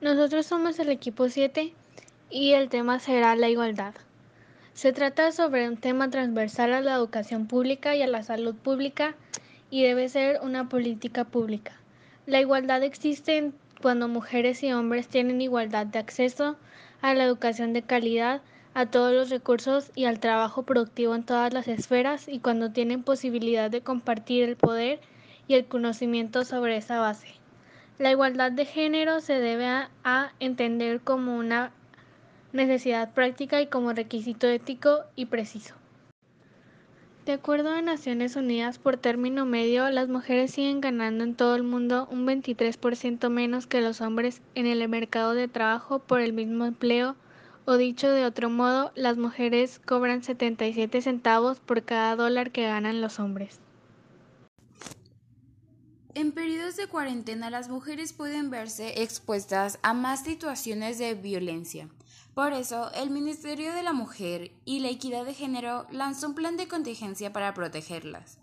Nosotros somos el equipo 7 y el tema será la igualdad. Se trata sobre un tema transversal a la educación pública y a la salud pública y debe ser una política pública. La igualdad existe cuando mujeres y hombres tienen igualdad de acceso a la educación de calidad, a todos los recursos y al trabajo productivo en todas las esferas y cuando tienen posibilidad de compartir el poder y el conocimiento sobre esa base. La igualdad de género se debe a, entender como una necesidad práctica y como requisito ético y preciso. De acuerdo a Naciones Unidas, por término medio, las mujeres siguen ganando en todo el mundo un 23% menos que los hombres en el mercado de trabajo por el mismo empleo, o dicho de otro modo, las mujeres cobran 77 centavos por cada dólar que ganan los hombres. En periodos de cuarentena las mujeres pueden verse expuestas a más situaciones de violencia. Por eso, el Ministerio de la Mujer y la Equidad de Género lanzó un plan de contingencia para protegerlas.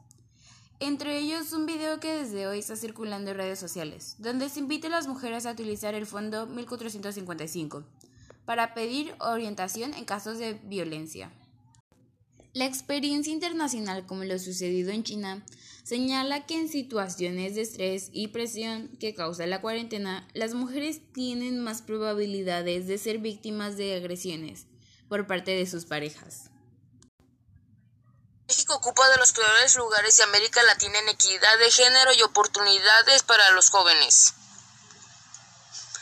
Entre ellos, un video que desde hoy está circulando en redes sociales, donde se invita a las mujeres a utilizar el Fondo 1455 para pedir orientación en casos de violencia. La experiencia internacional, como lo sucedido en China, señala que en situaciones de estrés y presión que causa la cuarentena, las mujeres tienen más probabilidades de ser víctimas de agresiones por parte de sus parejas. México ocupa de los peores lugares de América Latina en equidad de género y oportunidades para los jóvenes.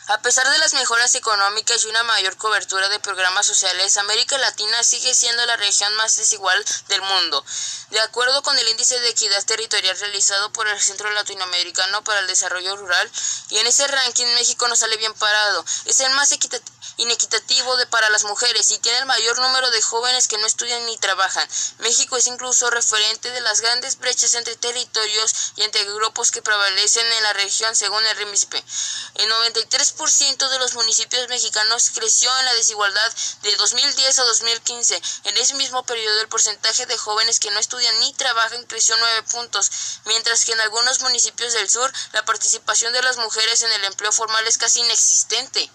A pesar de las mejoras económicas y una mayor cobertura de programas sociales, América Latina sigue siendo la región más desigual del mundo. De acuerdo con el índice de equidad territorial realizado por el Centro Latinoamericano para el Desarrollo Rural, y en ese ranking México no sale bien parado. Es el más inequitativo de para las mujeres y tiene el mayor número de jóvenes que no estudian ni trabajan. México es incluso referente de las grandes brechas entre territorios y entre grupos que prevalecen en la región según el RIMISPE. El 93 ciento de los municipios mexicanos creció en la desigualdad de 2010 a 2015. En ese mismo periodo el porcentaje de jóvenes que no estudian ni trabajan creció 9 puntos, mientras que en algunos municipios del sur la participación de las mujeres en el empleo formal es casi inexistente.